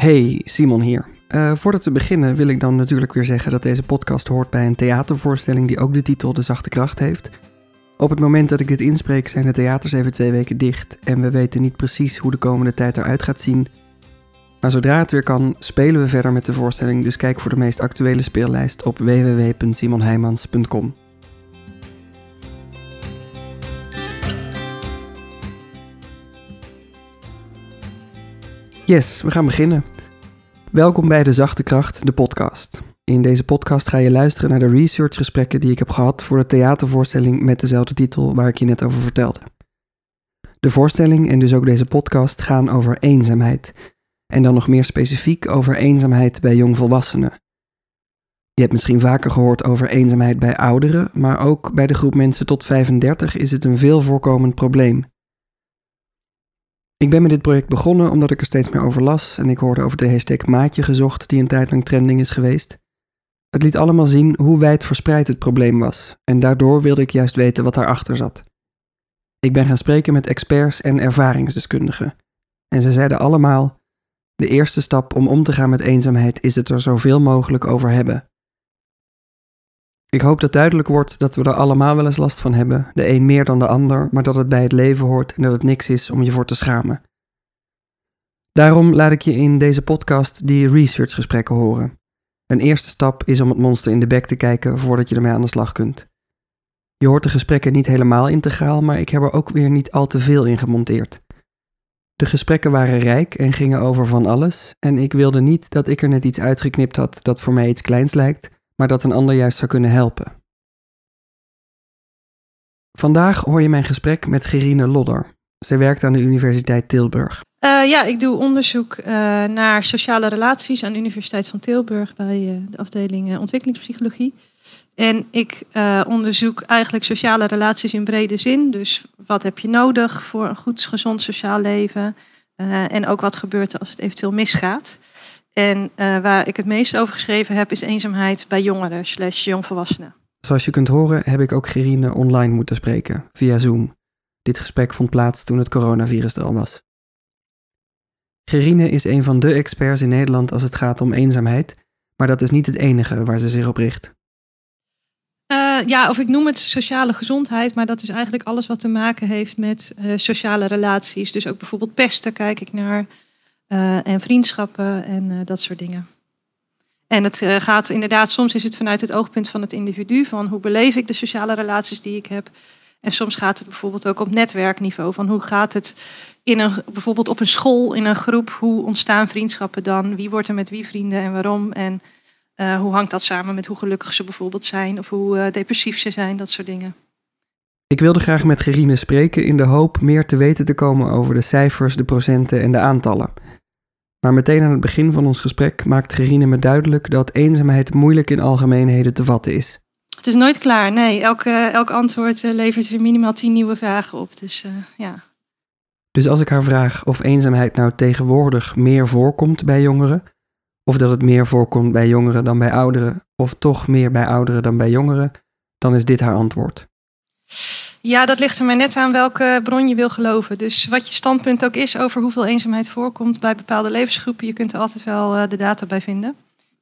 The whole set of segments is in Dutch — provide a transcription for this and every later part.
Hey, Simon hier. Uh, voordat we beginnen wil ik dan natuurlijk weer zeggen dat deze podcast hoort bij een theatervoorstelling die ook de titel De Zachte Kracht heeft. Op het moment dat ik dit inspreek zijn de theaters even twee weken dicht en we weten niet precies hoe de komende tijd eruit gaat zien. Maar zodra het weer kan, spelen we verder met de voorstelling, dus kijk voor de meest actuele speellijst op www.simonheimans.com. Yes, we gaan beginnen. Welkom bij De Zachte Kracht, de podcast. In deze podcast ga je luisteren naar de researchgesprekken die ik heb gehad voor de theatervoorstelling met dezelfde titel waar ik je net over vertelde. De voorstelling en dus ook deze podcast gaan over eenzaamheid. En dan nog meer specifiek over eenzaamheid bij jongvolwassenen. Je hebt misschien vaker gehoord over eenzaamheid bij ouderen, maar ook bij de groep mensen tot 35 is het een veel voorkomend probleem. Ik ben met dit project begonnen omdat ik er steeds meer over las en ik hoorde over de hashtag maatje gezocht die een tijd lang trending is geweest. Het liet allemaal zien hoe wijd verspreid het probleem was en daardoor wilde ik juist weten wat daarachter zat. Ik ben gaan spreken met experts en ervaringsdeskundigen en ze zeiden allemaal: de eerste stap om om te gaan met eenzaamheid is het er zoveel mogelijk over hebben. Ik hoop dat duidelijk wordt dat we er allemaal wel eens last van hebben, de een meer dan de ander, maar dat het bij het leven hoort en dat het niks is om je voor te schamen. Daarom laat ik je in deze podcast die researchgesprekken horen. Een eerste stap is om het monster in de bek te kijken voordat je ermee aan de slag kunt. Je hoort de gesprekken niet helemaal integraal, maar ik heb er ook weer niet al te veel in gemonteerd. De gesprekken waren rijk en gingen over van alles, en ik wilde niet dat ik er net iets uitgeknipt had dat voor mij iets kleins lijkt, maar dat een ander juist zou kunnen helpen. Vandaag hoor je mijn gesprek met Gerine Lodder. Zij werkt aan de Universiteit Tilburg. Uh, ja, ik doe onderzoek uh, naar sociale relaties aan de Universiteit van Tilburg bij uh, de afdeling ontwikkelingspsychologie. En ik onderzoek eigenlijk sociale relaties in brede zin. Dus wat heb je nodig voor een goed, gezond sociaal leven? en ook wat gebeurt er als het eventueel misgaat? En uh, waar ik het meest over geschreven heb, is eenzaamheid bij jongeren slash jongvolwassenen. Zoals je kunt horen heb ik ook Gerine online moeten spreken, via Zoom. Dit gesprek vond plaats toen het coronavirus er al was. Gerine is een van de experts in Nederland als het gaat om eenzaamheid, maar dat is niet het enige waar ze zich op richt. Uh, ja, of ik noem het sociale gezondheid, maar dat is eigenlijk alles wat te maken heeft met uh, sociale relaties. Dus ook bijvoorbeeld pesten kijk ik naar, uh, en vriendschappen en uh, dat soort dingen. En het uh, gaat inderdaad, soms is het vanuit het oogpunt van het individu, van hoe beleef ik de sociale relaties die ik heb. En soms gaat het bijvoorbeeld ook op netwerkniveau, van hoe gaat het in een, bijvoorbeeld op een school, in een groep, hoe ontstaan vriendschappen dan? Wie wordt er met wie vrienden en waarom? En hoe hangt dat samen met hoe gelukkig ze bijvoorbeeld zijn of hoe depressief ze zijn, dat soort dingen. Ik wilde graag met Gerine spreken in de hoop meer te weten te komen over de cijfers, de procenten en de aantallen. Maar meteen aan het begin van ons gesprek maakt Gerine me duidelijk dat eenzaamheid moeilijk in algemeenheden te vatten is. Het is nooit klaar, nee. Elk, uh, elk antwoord uh, levert weer minimaal tien nieuwe vragen op. Dus uh, ja. Dus als ik haar vraag of eenzaamheid nou tegenwoordig meer voorkomt bij jongeren, of dat het meer voorkomt bij jongeren dan bij ouderen, of toch meer bij ouderen dan bij jongeren, dan is dit haar antwoord. Ja, dat ligt er maar net aan welke bron je wil geloven. Dus wat je standpunt ook is over hoeveel eenzaamheid voorkomt bij bepaalde levensgroepen, je kunt er altijd wel uh, de data bij vinden.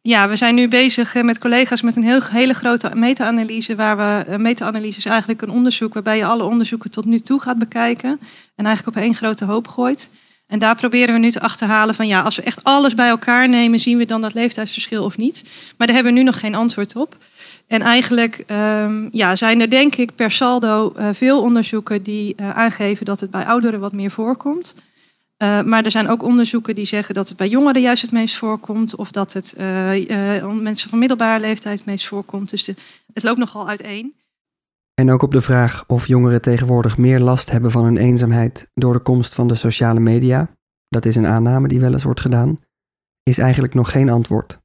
Ja, we zijn nu bezig uh, met collega's met een heel, hele grote meta-analyse, waar we, uh, meta-analyse is eigenlijk een onderzoek waarbij je alle onderzoeken tot nu toe gaat bekijken en eigenlijk op één grote hoop gooit. En daar proberen we nu te achterhalen van ja, als we echt alles bij elkaar nemen, zien we dan dat leeftijdsverschil of niet. Maar daar hebben we nu nog geen antwoord op. En eigenlijk um, ja, zijn er denk ik per saldo uh, veel onderzoeken die uh, aangeven dat het bij ouderen wat meer voorkomt. Uh, maar er zijn ook onderzoeken die zeggen dat het bij jongeren juist het meest voorkomt. Of dat het mensen van middelbare leeftijd het meest voorkomt. Dus het loopt nogal uiteen. En ook op de vraag of jongeren tegenwoordig meer last hebben van hun eenzaamheid door de komst van de sociale media, dat is een aanname die wel eens wordt gedaan, is eigenlijk nog geen antwoord.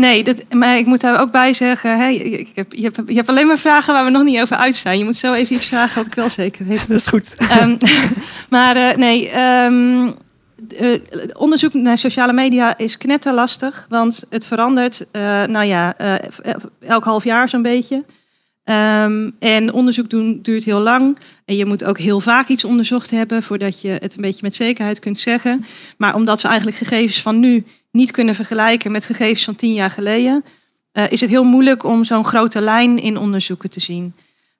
Nee, dat, maar ik moet daar ook bij zeggen, hè, ik heb, je, hebt, je hebt alleen maar vragen waar we nog niet over uit zijn. Je moet zo even iets vragen wat ik wel zeker weet. Dat is goed. Um, maar uh, nee, um, uh, onderzoek naar sociale media is knetterlastig, want het verandert, uh, nou ja, elk half jaar zo'n beetje. Ehm, en onderzoek doen duurt heel lang. En je moet ook heel vaak iets onderzocht hebben voordat je het een beetje met zekerheid kunt zeggen. Maar omdat we eigenlijk gegevens van nu niet kunnen vergelijken met gegevens van tien jaar geleden, uh, is het heel moeilijk om zo'n grote lijn in onderzoeken te zien.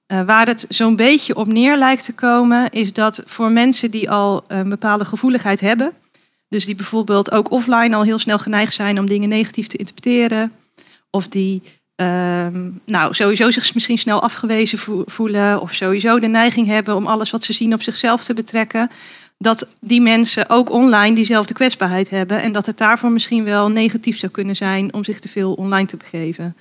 Uh, waar het zo'n beetje op neer lijkt te komen, is dat voor mensen die al een bepaalde gevoeligheid hebben, dus die bijvoorbeeld ook offline al heel snel geneigd zijn om dingen negatief te interpreteren, of die Ehm, nou, sowieso zich misschien snel afgewezen voelen of sowieso de neiging hebben om alles wat ze zien op zichzelf te betrekken, dat die mensen ook online diezelfde kwetsbaarheid hebben en dat het daarvoor misschien wel negatief zou kunnen zijn om zich te veel online te begeven.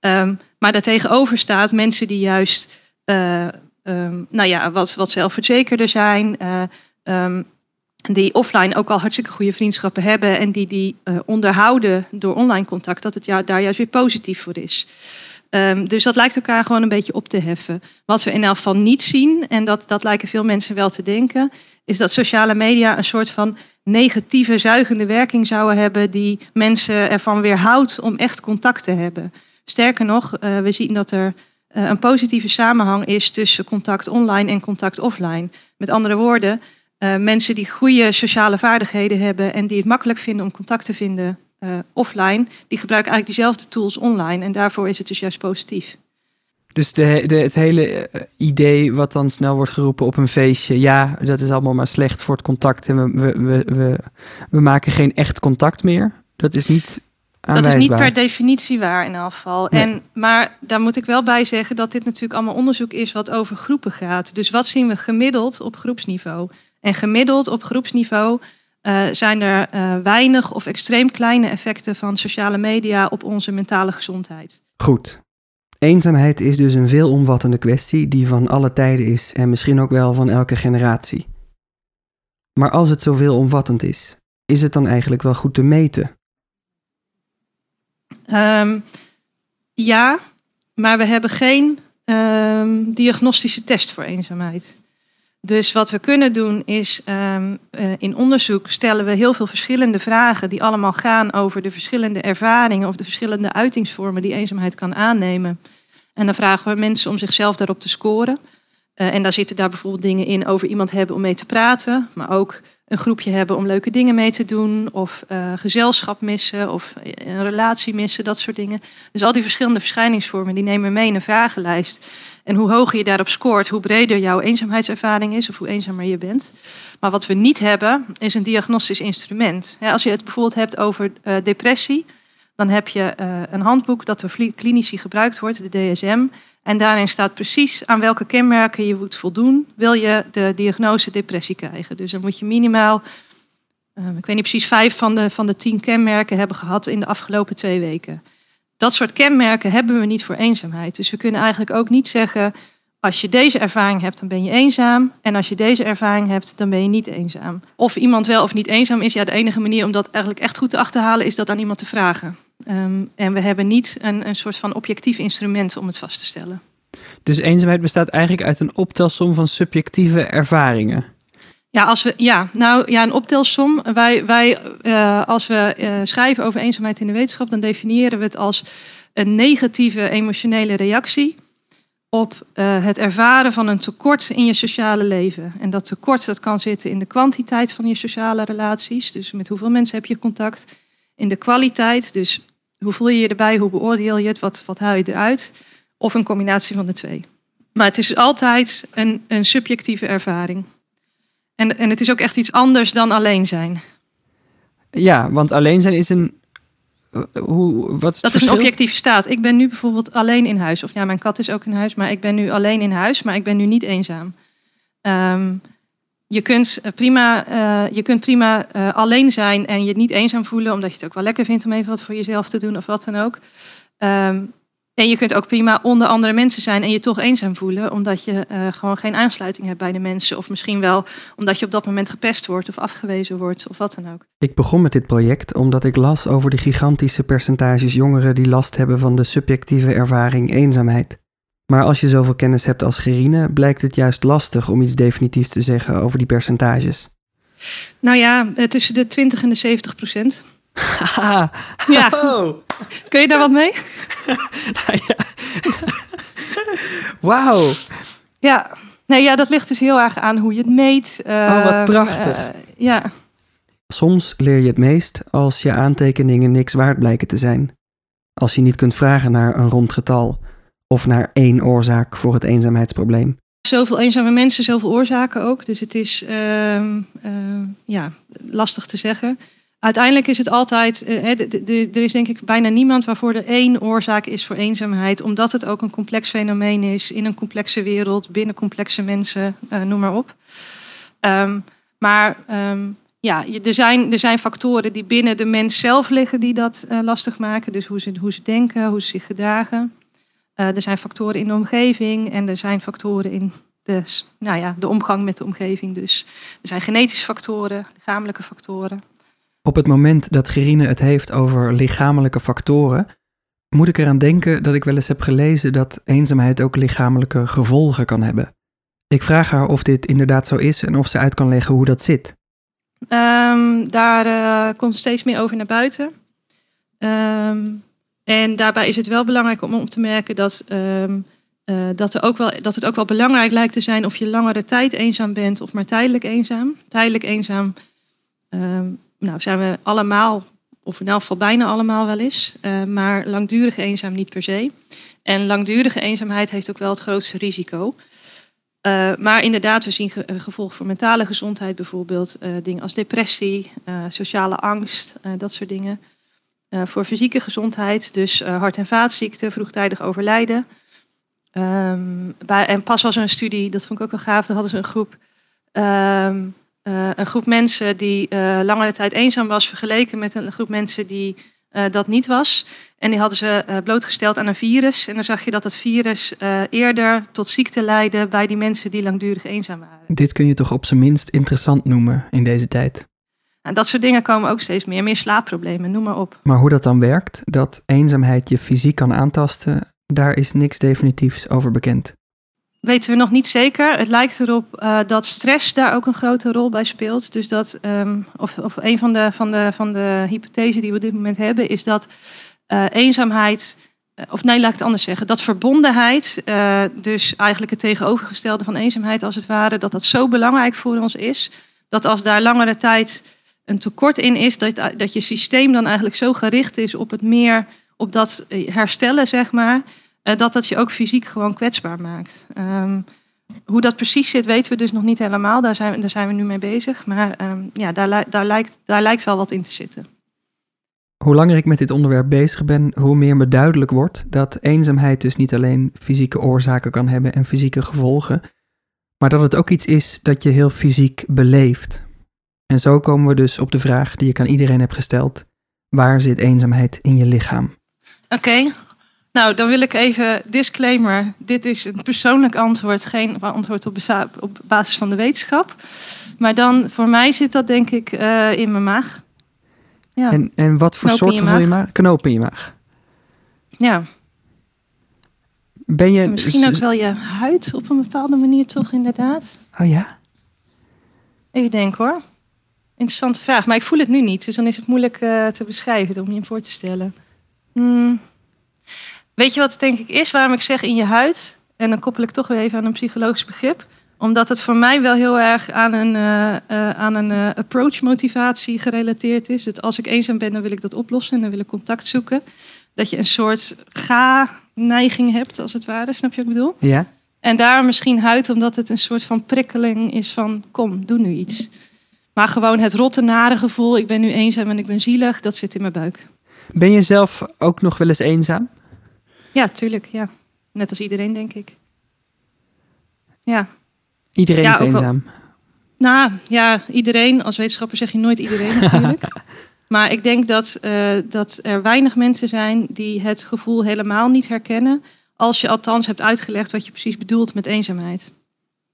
Um, maar daartegenover staat mensen die juist, uh, um, nou ja, wat, wat zelfverzekerder zijn, uh, die offline ook al hartstikke goede vriendschappen hebben en die die uh, onderhouden door online contact, dat het ja, daar juist weer positief voor is. Dus dat lijkt elkaar gewoon een beetje op te heffen. Wat we in elk geval niet zien, en dat, dat lijken veel mensen wel te denken, is dat sociale media een soort van negatieve, zuigende werking zouden hebben die mensen ervan weerhoudt om echt contact te hebben. Sterker nog, uh, we zien dat er uh, een positieve samenhang is tussen contact online en contact offline. Met andere woorden, uh, mensen die goede sociale vaardigheden hebben en die het makkelijk vinden om contact te vinden offline, die gebruiken eigenlijk diezelfde tools online. En daarvoor is het dus juist positief. Dus de, de, het hele eh, idee wat dan snel wordt geroepen op een feestje, ja, dat is allemaal maar slecht voor het contact en we, we, we, we maken geen echt contact meer. Dat is niet dat is niet per definitie waar in elk geval. En, maar daar moet ik wel bij zeggen dat dit natuurlijk allemaal onderzoek is wat over groepen gaat. Dus wat zien we gemiddeld op groepsniveau? En gemiddeld op groepsniveau uh, zijn er uh, weinig of extreem kleine effecten van sociale media op onze mentale gezondheid. Goed. Eenzaamheid is dus een veelomvattende kwestie die van alle tijden is en misschien ook wel van elke generatie. Maar als het zo veelomvattend is, is het dan eigenlijk wel goed te meten? Um, ja, maar we hebben geen um, diagnostische test voor eenzaamheid. Dus wat we kunnen doen is, um, uh, in onderzoek stellen we heel veel verschillende vragen die allemaal gaan over de verschillende ervaringen of de verschillende uitingsvormen die eenzaamheid kan aannemen. En dan vragen we mensen om zichzelf daarop te scoren. Uh, en daar zitten daar bijvoorbeeld dingen in over iemand hebben om mee te praten, maar ook een groepje hebben om leuke dingen mee te doen, of uh, gezelschap missen, of een relatie missen, dat soort dingen. Dus al die verschillende verschijningsvormen, die nemen we mee in een vragenlijst. En hoe hoger je daarop scoort, hoe breder jouw eenzaamheidservaring is, of hoe eenzamer je bent. Maar wat we niet hebben, is een diagnostisch instrument. Als je het bijvoorbeeld hebt over uh, depressie, dan heb je uh, een handboek dat door klinici gebruikt wordt, de DSM. En daarin staat precies aan welke kenmerken je moet voldoen, wil je de diagnose depressie krijgen. Dus dan moet je minimaal, uh, ik weet niet precies, vijf van de, van de tien kenmerken hebben gehad in de afgelopen twee weken. Dat soort kenmerken hebben we niet voor eenzaamheid. Dus we kunnen eigenlijk ook niet zeggen, als je deze ervaring hebt, dan ben je eenzaam. En als je deze ervaring hebt, dan ben je niet eenzaam. Of iemand wel of niet eenzaam is, ja, de enige manier om dat eigenlijk echt goed te achterhalen, is dat aan iemand te vragen. Um, en we hebben niet een, een soort van objectief instrument om het vast te stellen. Dus eenzaamheid bestaat eigenlijk uit een optelsom van subjectieve ervaringen. Ja, als we, ja, nou ja, een optelsom. Wij, wij uh, als we uh, schrijven over eenzaamheid in de wetenschap, dan definiëren we het als een negatieve emotionele reactie op uh, het ervaren van een tekort in je sociale leven. En dat tekort dat kan zitten in de kwantiteit van je sociale relaties. Dus met hoeveel mensen heb je contact. In de kwaliteit, dus hoe voel je je erbij, hoe beoordeel je het, wat, wat haal je eruit. Of een combinatie van de twee. Maar het is altijd een, een subjectieve ervaring. En, en het is ook echt iets anders dan alleen zijn. Ja, want alleen zijn is een. Eh, hoe, wat is dat is een objectieve staat. Ik ben nu bijvoorbeeld alleen in huis. Of ja, mijn kat is ook in huis, maar ik ben nu alleen in huis, maar ik ben nu niet eenzaam. Um, je kunt prima, uh, je kunt prima uh, alleen zijn en je niet eenzaam voelen, omdat je het ook wel lekker vindt om even wat voor jezelf te doen of wat dan ook. Um, en je kunt ook prima onder andere mensen zijn en je toch eenzaam voelen, omdat je uh, gewoon geen aansluiting hebt bij de mensen. Of misschien wel omdat je op dat moment gepest wordt of afgewezen wordt of wat dan ook. Ik begon met dit project omdat ik las over de gigantische percentages jongeren die last hebben van de subjectieve ervaring eenzaamheid. Maar als je zoveel kennis hebt als Gerine, blijkt het juist lastig om iets definitiefs te zeggen over die percentages. Nou ja, tussen de 20 en de 70 procent. ja. Oh. Kun je daar wat mee? nou ja. Wauw. Ja. Nee, ja, dat ligt dus heel erg aan hoe je het meet. oh, wat Ehm, prachtig. eh, ja. Soms leer je het meest als je aantekeningen niks waard blijken te zijn. Als je niet kunt vragen naar een rond getal of naar één oorzaak voor het eenzaamheidsprobleem. Zoveel eenzame mensen, zoveel oorzaken ook. Dus het is ehm, ehm, ja, lastig te zeggen. Uiteindelijk is het altijd, eh, er is denk ik bijna niemand waarvoor er één oorzaak is voor eenzaamheid, omdat het ook een complex fenomeen is in een complexe wereld, binnen complexe mensen, eh, noem maar op. Ehm, maar ehm, ja, er zijn, er zijn factoren die binnen de mens zelf liggen die dat eh, lastig maken. Dus hoe ze, hoe ze denken, hoe ze zich gedragen. Er zijn factoren in de omgeving en er zijn factoren in de, nou ja, de omgang met de omgeving. Dus er zijn genetische factoren, lichamelijke factoren. Op het moment dat Gerine het heeft over lichamelijke factoren, moet ik eraan denken dat ik wel eens heb gelezen dat eenzaamheid ook lichamelijke gevolgen kan hebben. Ik vraag haar of dit inderdaad zo is en of ze uit kan leggen hoe dat zit. Ehm, daar eh, komt steeds meer over naar buiten. Ehm, en daarbij is het wel belangrijk om op te merken dat, ehm, eh, dat, er ook wel, dat het ook wel belangrijk lijkt te zijn of je langere tijd eenzaam bent of maar tijdelijk eenzaam. Tijdelijk eenzaam nou, zijn we allemaal, of in elk geval bijna allemaal wel eens, eh, maar langdurig eenzaam niet per se. En langdurige eenzaamheid heeft ook wel het grootste risico. Uh, maar inderdaad, we zien ge gevolgen voor mentale gezondheid, bijvoorbeeld dingen als depressie, sociale angst, dat soort dingen. voor fysieke gezondheid, dus hart- en vaatziekten, vroegtijdig overlijden. Um, bij, en pas was er een studie, dat vond ik ook wel gaaf, daar hadden ze een groep, um, een groep mensen die langere tijd eenzaam was, vergeleken met een groep mensen die dat niet was. En die hadden ze uh, blootgesteld aan een virus. En dan zag je dat het virus uh, eerder tot ziekte leidde bij die mensen die langdurig eenzaam waren. Dit kun je toch op zijn minst interessant noemen in deze tijd. En dat soort dingen komen ook steeds meer. Meer slaapproblemen, noem maar op. Maar hoe dat dan werkt, dat eenzaamheid je fysiek kan aantasten, daar is niks definitiefs over bekend. Weten we nog niet zeker. Het lijkt erop uh, dat stress daar ook een grote rol bij speelt. Dus dat, um, of, of een van de, van, de, van de hypothesen die we op dit moment hebben, is dat uh, eenzaamheid, uh, of nee, laat ik het anders zeggen, dat verbondenheid, dus eigenlijk het tegenovergestelde van eenzaamheid als het ware, dat dat zo belangrijk voor ons is, dat als daar langere tijd een tekort in is, dat, dat je systeem dan eigenlijk zo gericht is op het meer, op dat herstellen, zeg maar, dat dat je ook fysiek gewoon kwetsbaar maakt. Um, hoe dat precies zit, weten we dus nog niet helemaal. Daar zijn, daar zijn we nu mee bezig. Maar um, ja, daar, daar, lijkt, daar lijkt wel wat in te zitten. Hoe langer ik met dit onderwerp bezig ben, hoe meer me duidelijk wordt dat eenzaamheid dus niet alleen fysieke oorzaken kan hebben en fysieke gevolgen, maar dat het ook iets is dat je heel fysiek beleeft. En zo komen we dus op de vraag die ik aan iedereen heb gesteld: waar zit eenzaamheid in je lichaam? Oké, okay. Nou dan wil ik even disclaimer: dit is een persoonlijk antwoord, geen antwoord op, op basis van de wetenschap. Maar dan voor mij zit dat denk ik uh, in mijn maag. Ja. En, en wat voor soort gevoel je maag? Knoop in je maag. Ja. Ben je... Misschien ook wel je huid op een bepaalde manier toch inderdaad. Oh ja? Even denken hoor. Interessante vraag, maar ik voel het nu niet. Dus dan is het moeilijk uh, te beschrijven om je hem voor te stellen. Hmm. Weet je wat het denk ik is? Waarom ik zeg in je huid? En dan koppel ik toch weer even aan een psychologisch begrip omdat het voor mij wel heel erg aan een, uh, uh, aan een uh, approach motivatie gerelateerd is. Dat als ik eenzaam ben, dan wil ik dat oplossen en dan wil ik contact zoeken. Dat je een soort ga-neiging hebt, als het ware. Snap je wat ik bedoel? Ja. En daar misschien huid, omdat het een soort van prikkeling is van, kom, doe nu iets. Maar gewoon het rotte nare gevoel, ik ben nu eenzaam en ik ben zielig, dat zit in mijn buik. Ben je zelf ook nog wel eens eenzaam? Ja, tuurlijk, ja. Net als iedereen, denk ik. Ja, Iedereen ja, is eenzaam. Wel, nou ja, iedereen. Als wetenschapper zeg je nooit iedereen natuurlijk. maar ik denk dat, uh, dat er weinig mensen zijn die het gevoel helemaal niet herkennen. Als je althans hebt uitgelegd wat je precies bedoelt met eenzaamheid.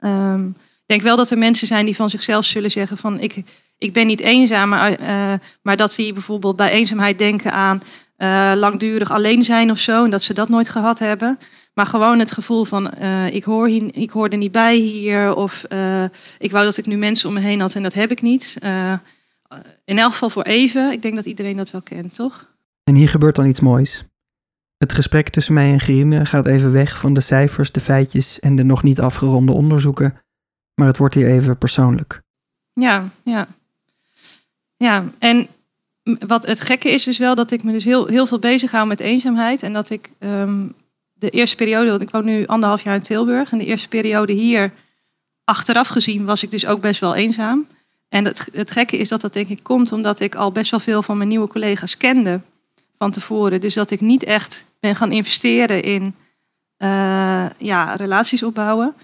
Um, ik denk wel dat er mensen zijn die van zichzelf zullen zeggen van ik, ik ben niet eenzaam. Maar, uh, maar dat ze bijvoorbeeld bij eenzaamheid denken aan uh, langdurig alleen zijn of zo. En dat ze dat nooit gehad hebben. Maar gewoon het gevoel van uh, ik, hoor hier, ik hoor er niet bij hier. Of uh, ik wou dat ik nu mensen om me heen had en dat heb ik niet. In elk geval voor even. Ik denk dat iedereen dat wel kent, toch? En hier gebeurt dan iets moois. Het gesprek tussen mij en Gerine gaat even weg van de cijfers, de feitjes en de nog niet afgeronde onderzoeken, maar het wordt hier even persoonlijk. Ja, ja. Ja, en wat het gekke is dus wel dat ik me dus heel, heel veel bezig hou met eenzaamheid. En dat ik ehm, de eerste periode, want ik woon nu anderhalf jaar in Tilburg. En de eerste periode hier, achteraf gezien, was ik dus ook best wel eenzaam. En het, het gekke is dat dat denk ik komt omdat ik al best wel veel van mijn nieuwe collega's kende van tevoren. Dus dat ik niet echt ben gaan investeren in uh, ja, relaties opbouwen.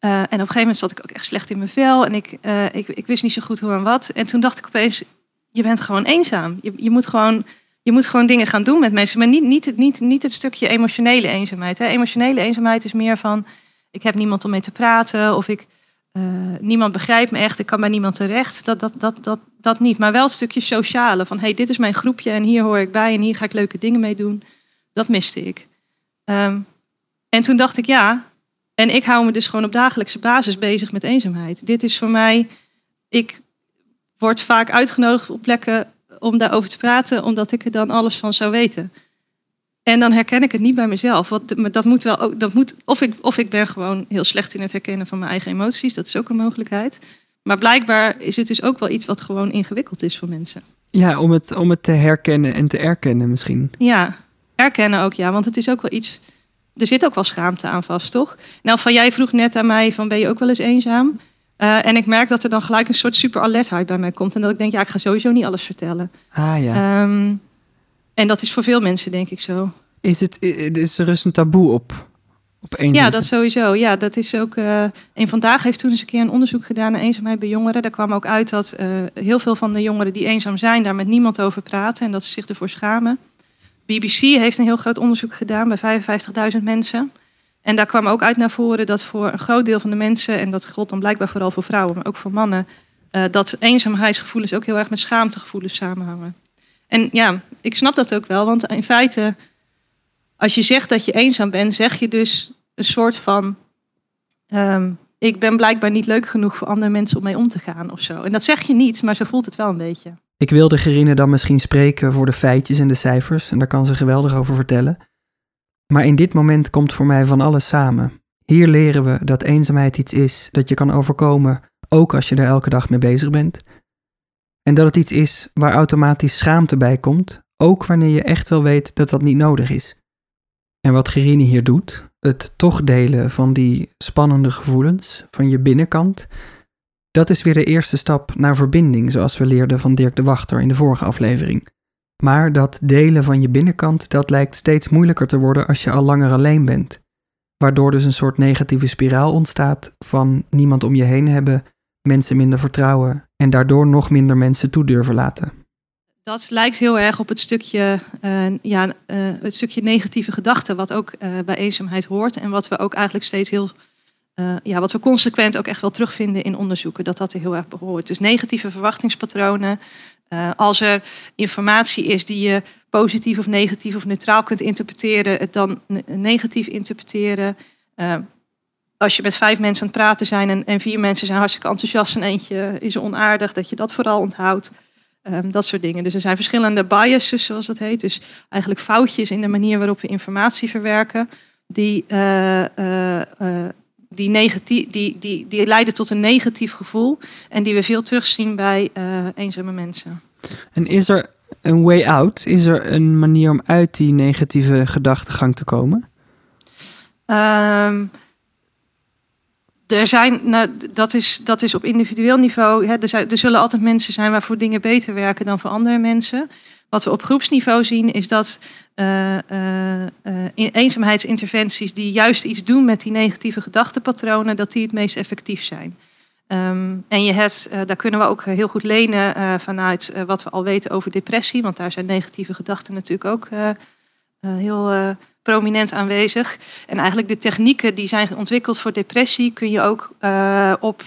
Uh, en op een gegeven moment zat ik ook echt slecht in mijn vel. En ik, uh, ik, ik wist niet zo goed hoe en wat. En toen dacht ik opeens, je bent gewoon eenzaam. Je, je, moet, gewoon, je moet gewoon dingen gaan doen met mensen. Maar niet, niet, niet, niet het stukje emotionele eenzaamheid. Hè. Emotionele eenzaamheid is meer van, ik heb niemand om mee te praten. Of ik, uh, niemand begrijpt me echt. Ik kan bij niemand terecht. Dat, dat, dat, dat, dat niet. Maar wel het stukje sociale. Van, hey, dit is mijn groepje en hier hoor ik bij. En hier ga ik leuke dingen mee doen. Dat miste ik. Um, en toen dacht ik, ja, en ik hou me dus gewoon op dagelijkse basis bezig met eenzaamheid. Dit is voor mij, ik word vaak uitgenodigd op plekken om daarover te praten, omdat ik er dan alles van zou weten. En dan herken ik het niet bij mezelf. Want dat moet wel ook, dat moet, of, ik, of ik ben gewoon heel slecht in het herkennen van mijn eigen emoties, dat is ook een mogelijkheid. Maar blijkbaar is het dus ook wel iets wat gewoon ingewikkeld is voor mensen. Ja, om het, om het te herkennen en te erkennen misschien. Ja, erkennen ook, ja. Want het is ook wel iets er zit ook wel schaamte aan vast, toch? Nou, van jij vroeg net aan mij van ben je ook wel eens eenzaam? Uh, en ik merk dat er dan gelijk een soort super alertheid bij mij komt. En dat ik denk, ja, ik ga sowieso niet alles vertellen. Ah ja. Um, en dat is voor veel mensen, denk ik zo. Is, het, is er dus een taboe op, op? Ja, dat sowieso. Ja, dat is ook. Uh, een vandaag heeft toen eens een keer een onderzoek gedaan naar eenzaamheid bij jongeren. Daar kwam ook uit dat uh, heel veel van de jongeren die eenzaam zijn, daar met niemand over praten en dat ze zich ervoor schamen. BBC heeft een heel groot onderzoek gedaan bij 55.000 mensen. En daar kwam ook uit naar voren dat voor een groot deel van de mensen, en dat geldt dan blijkbaar vooral voor vrouwen, maar ook voor mannen, uh, dat eenzaamheidsgevoelens ook heel erg met schaamtegevoelens samenhangen. En ja, ik snap dat ook wel, want in feite, als je zegt dat je eenzaam bent, zeg je dus een soort van: um, ik ben blijkbaar niet leuk genoeg voor andere mensen om mee om te gaan of zo. En dat zeg je niet, maar zo voelt het wel een beetje. Ik wilde Gerine dan misschien spreken voor de feitjes en de cijfers, en daar kan ze geweldig over vertellen. Maar in dit moment komt voor mij van alles samen. Hier leren we dat eenzaamheid iets is dat je kan overkomen, ook als je er elke dag mee bezig bent. En dat het iets is waar automatisch schaamte bij komt, ook wanneer je echt wel weet dat dat niet nodig is. En wat Gerine hier doet, het toch delen van die spannende gevoelens van je binnenkant, dat is weer de eerste stap naar verbinding, zoals we leerden van Dirk de Wachter in de vorige aflevering. Maar dat delen van je binnenkant, dat lijkt steeds moeilijker te worden als je al langer alleen bent. Waardoor dus een soort negatieve spiraal ontstaat van niemand om je heen hebben, mensen minder vertrouwen en daardoor nog minder mensen toe durven laten. Dat lijkt heel erg op het stukje, uh, ja, uh, het stukje negatieve gedachten, wat ook uh, bij eenzaamheid hoort en wat we ook eigenlijk steeds heel ja, wat we consequent ook echt wel terugvinden in onderzoeken, dat dat er heel erg behoort. Dus negatieve verwachtingspatronen. Uh, als er informatie is die je positief of negatief of neutraal kunt interpreteren, het dan negatief interpreteren. Uh, als je met vijf mensen aan het praten zijn en, en, vier mensen zijn hartstikke enthousiast en eentje is onaardig, dat je dat vooral onthoudt. Um, dat soort dingen. Dus er zijn verschillende biases, zoals dat heet. Dus eigenlijk foutjes in de manier waarop we informatie verwerken, die die, negatief, die, die, die leiden tot een negatief gevoel. En die we veel terugzien bij uh, eenzame mensen. En is er een way out? Is er een manier om uit die negatieve gedachtegang te komen? Um, er zijn, nou, dat, is, dat is op individueel niveau. Hè, er, zijn, er zullen altijd mensen zijn waarvoor dingen beter werken dan voor andere mensen. Wat we op groepsniveau zien is dat uh, uh, eenzaamheidsinterventies die juist iets doen met die negatieve gedachtenpatronen, dat die het meest effectief zijn. Um, en je hebt, daar kunnen we ook heel goed lenen vanuit wat we al weten over depressie, want daar zijn negatieve gedachten natuurlijk ook heel prominent aanwezig. En eigenlijk de technieken die zijn ontwikkeld voor depressie kun je ook op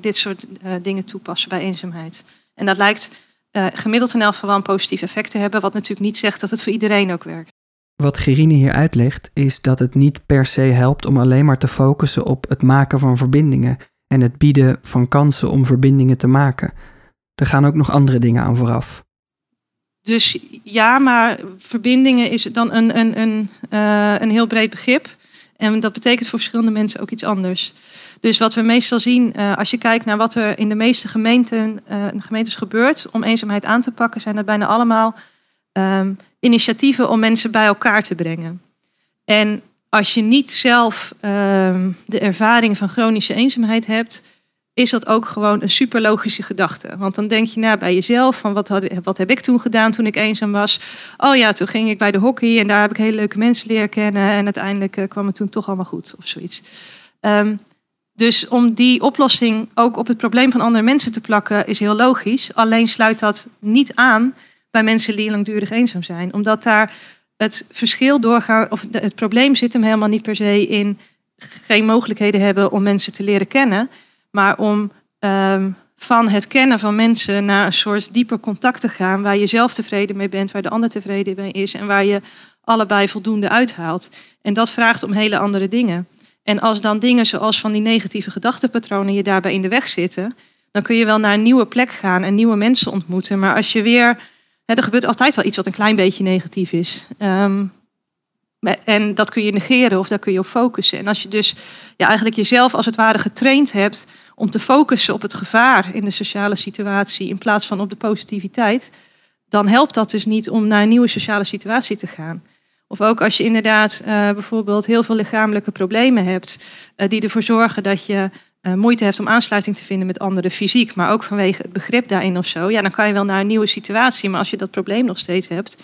dit soort dingen toepassen bij eenzaamheid. En dat lijkt uh, gemiddeld in elk geval een positief effect te hebben. Wat natuurlijk niet zegt dat het voor iedereen ook werkt. Wat Gerine hier uitlegt, is dat het niet per se helpt om alleen maar te focussen op het maken van verbindingen en het bieden van kansen om verbindingen te maken. Er gaan ook nog andere dingen aan vooraf. dus ja, maar verbindingen is dan een, een, een, uh, een heel breed begrip. En dat betekent voor verschillende mensen ook iets anders. Dus wat we meestal zien, uh, als je kijkt naar wat er in de meeste gemeenten, uh, gemeentes gebeurt om eenzaamheid aan te pakken, zijn dat bijna allemaal um, initiatieven om mensen bij elkaar te brengen. En als je niet zelf um, de ervaring van chronische eenzaamheid hebt, is dat ook gewoon een super logische gedachte. Want dan denk je naar bij jezelf van wat, had, wat heb ik toen gedaan toen ik eenzaam was? Oh ja, toen ging ik bij de hockey en daar heb ik hele leuke mensen leren kennen en uiteindelijk uh, kwam het toen toch allemaal goed of zoiets. Um, dus om die oplossing ook op het probleem van andere mensen te plakken is heel logisch. Alleen sluit dat niet aan bij mensen die langdurig eenzaam zijn. Omdat daar het verschil doorgaan, of het probleem zit hem helemaal niet per se in geen mogelijkheden hebben om mensen te leren kennen. Maar om um, van het kennen van mensen naar een soort dieper contact te gaan. Waar je zelf tevreden mee bent, waar de ander tevreden mee is. En waar je allebei voldoende uithaalt. En dat vraagt om hele andere dingen. En als dan dingen zoals van die negatieve gedachtenpatronen je daarbij in de weg zitten, dan kun je wel naar een nieuwe plek gaan en nieuwe mensen ontmoeten. Maar als je weer, hè, er gebeurt altijd wel iets wat een klein beetje negatief is. Um, en dat kun je negeren of daar kun je op focussen. En als je dus ja, eigenlijk jezelf als het ware getraind hebt om te focussen op het gevaar in de sociale situatie in plaats van op de positiviteit, dan helpt dat dus niet om naar een nieuwe sociale situatie te gaan. Of ook als je inderdaad uh, bijvoorbeeld heel veel lichamelijke problemen hebt, uh, die ervoor zorgen dat je uh, moeite hebt om aansluiting te vinden met anderen fysiek, maar ook vanwege het begrip daarin of zo, ja, dan kan je wel naar een nieuwe situatie. Maar als je dat probleem nog steeds hebt,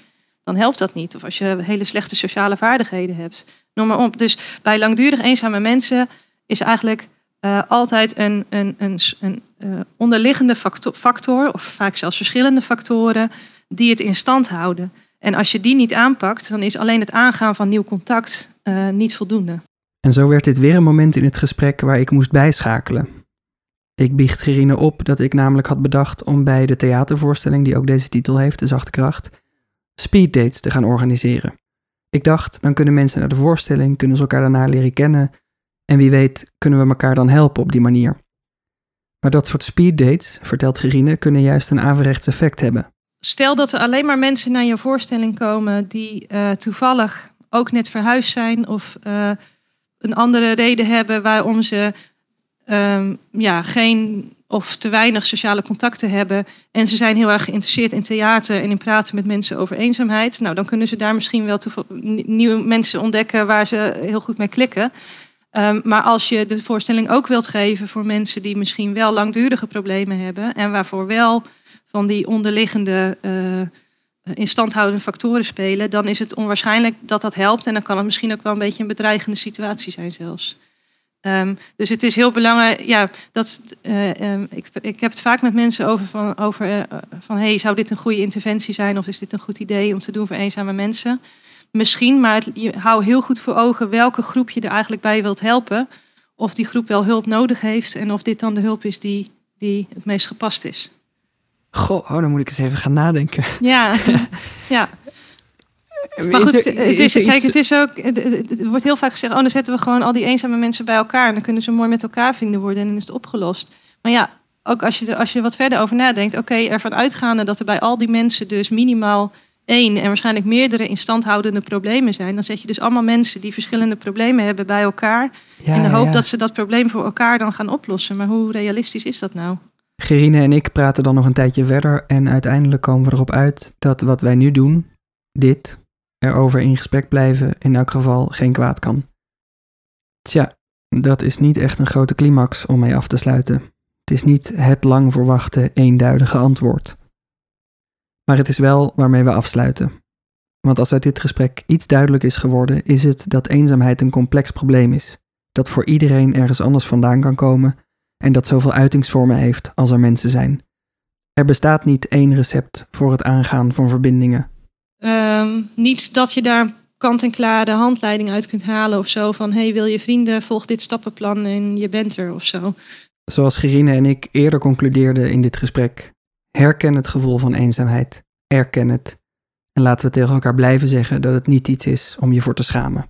dan helpt dat niet. Of als je hele slechte sociale vaardigheden hebt, noem maar op. Dus bij langdurig eenzame mensen is eigenlijk altijd een, een, een, een onderliggende factor, of vaak zelfs verschillende factoren, die het in stand houden. En als je die niet aanpakt, dan is alleen het aangaan van nieuw contact uh, niet voldoende. En zo werd dit weer een moment in het gesprek waar ik moest bijschakelen. Ik biecht Gerine op dat ik namelijk had bedacht om bij de theatervoorstelling, die ook deze titel heeft, De Zachte Kracht, speeddates te gaan organiseren. Ik dacht, dan kunnen mensen naar de voorstelling, kunnen ze elkaar daarna leren kennen en wie weet kunnen we elkaar dan helpen op die manier. Maar dat soort speeddates, vertelt Gerine, kunnen juist een averechts effect hebben stel dat er alleen maar mensen naar je voorstelling komen die uh, toevallig ook net verhuisd zijn of uh, een andere reden hebben waarom ze um, ja, geen of te weinig sociale contacten hebben. En ze zijn heel erg geïnteresseerd in theater en in praten met mensen over eenzaamheid. Nou, dan kunnen ze daar misschien wel nieuwe mensen ontdekken waar ze heel goed mee klikken. Um, maar als je de voorstelling ook wilt geven voor mensen die misschien wel langdurige problemen hebben en waarvoor wel van die onderliggende uh, instandhoudende factoren spelen, dan is het onwaarschijnlijk dat dat helpt. En dan kan het misschien ook wel een beetje een bedreigende situatie zijn zelfs. Um, dus het is heel belangrijk, ja, dat, uh, um, ik, ik heb het vaak met mensen over van, over, uh, van hey, zou dit een goede interventie zijn of is dit een goed idee om te doen voor eenzame mensen? Misschien, maar het, je hou heel goed voor ogen welke groep je er eigenlijk bij wilt helpen. Of die groep wel hulp nodig heeft en of dit dan de hulp is die, die het meest gepast is. Goh, oh, dan moet ik eens even gaan nadenken. Ja, ja. Maar goed, het is, kijk, het is ook. Er wordt heel vaak gezegd: oh, dan zetten we gewoon al die eenzame mensen bij elkaar. En dan kunnen ze mooi met elkaar vrienden worden en dan is het opgelost. Maar ja, ook als je er, als je wat verder over nadenkt, oké, okay, ervan uitgaande dat er bij al die mensen dus minimaal één en waarschijnlijk meerdere instandhoudende problemen zijn, dan zet je dus allemaal mensen die verschillende problemen hebben bij elkaar. Ja, in de hoop ja. dat ze dat probleem voor elkaar dan gaan oplossen. Maar hoe realistisch is dat nou? Gerine en ik praten dan nog een tijdje verder en uiteindelijk komen we erop uit dat wat wij nu doen, dit, erover in gesprek blijven, in elk geval geen kwaad kan. Tja, dat is niet echt een grote climax om mee af te sluiten. Het is niet het lang verwachte eenduidige antwoord. Maar het is wel waarmee we afsluiten. Want als uit dit gesprek iets duidelijk is geworden, is het dat eenzaamheid een complex probleem is, dat voor iedereen ergens anders vandaan kan komen en dat zoveel uitingsvormen heeft als er mensen zijn. Er bestaat niet één recept voor het aangaan van verbindingen. Um, niet dat je daar kant-en-klaar de handleiding uit kunt halen of zo van hey, wil je vrienden, volg dit stappenplan en je bent er of zo. Zoals Gerine en ik eerder concludeerden in dit gesprek, herken het gevoel van eenzaamheid, erken het en laten we tegen elkaar blijven zeggen dat het niet iets is om je voor te schamen.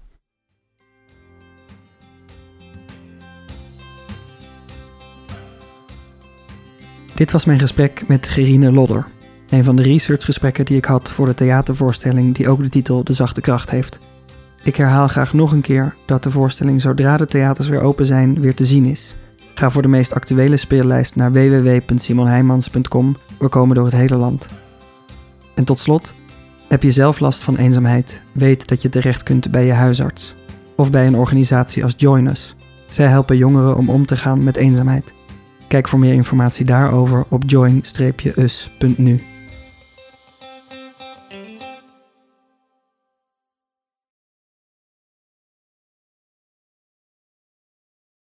Dit was mijn gesprek met Gerine Lodder. Een van de researchgesprekken die ik had voor de theatervoorstelling die ook de titel De Zachte Kracht heeft. Ik herhaal graag nog een keer dat de voorstelling zodra de theaters weer open zijn weer te zien is. Ga voor de meest actuele speellijst naar www.simonheimans.com. We komen door het hele land. En tot slot, heb je zelf last van eenzaamheid? Weet dat je terecht kunt bij je huisarts of bij een organisatie als Join Us. Zij helpen jongeren om om te gaan met eenzaamheid. Kijk voor meer informatie daarover op join-us.nu.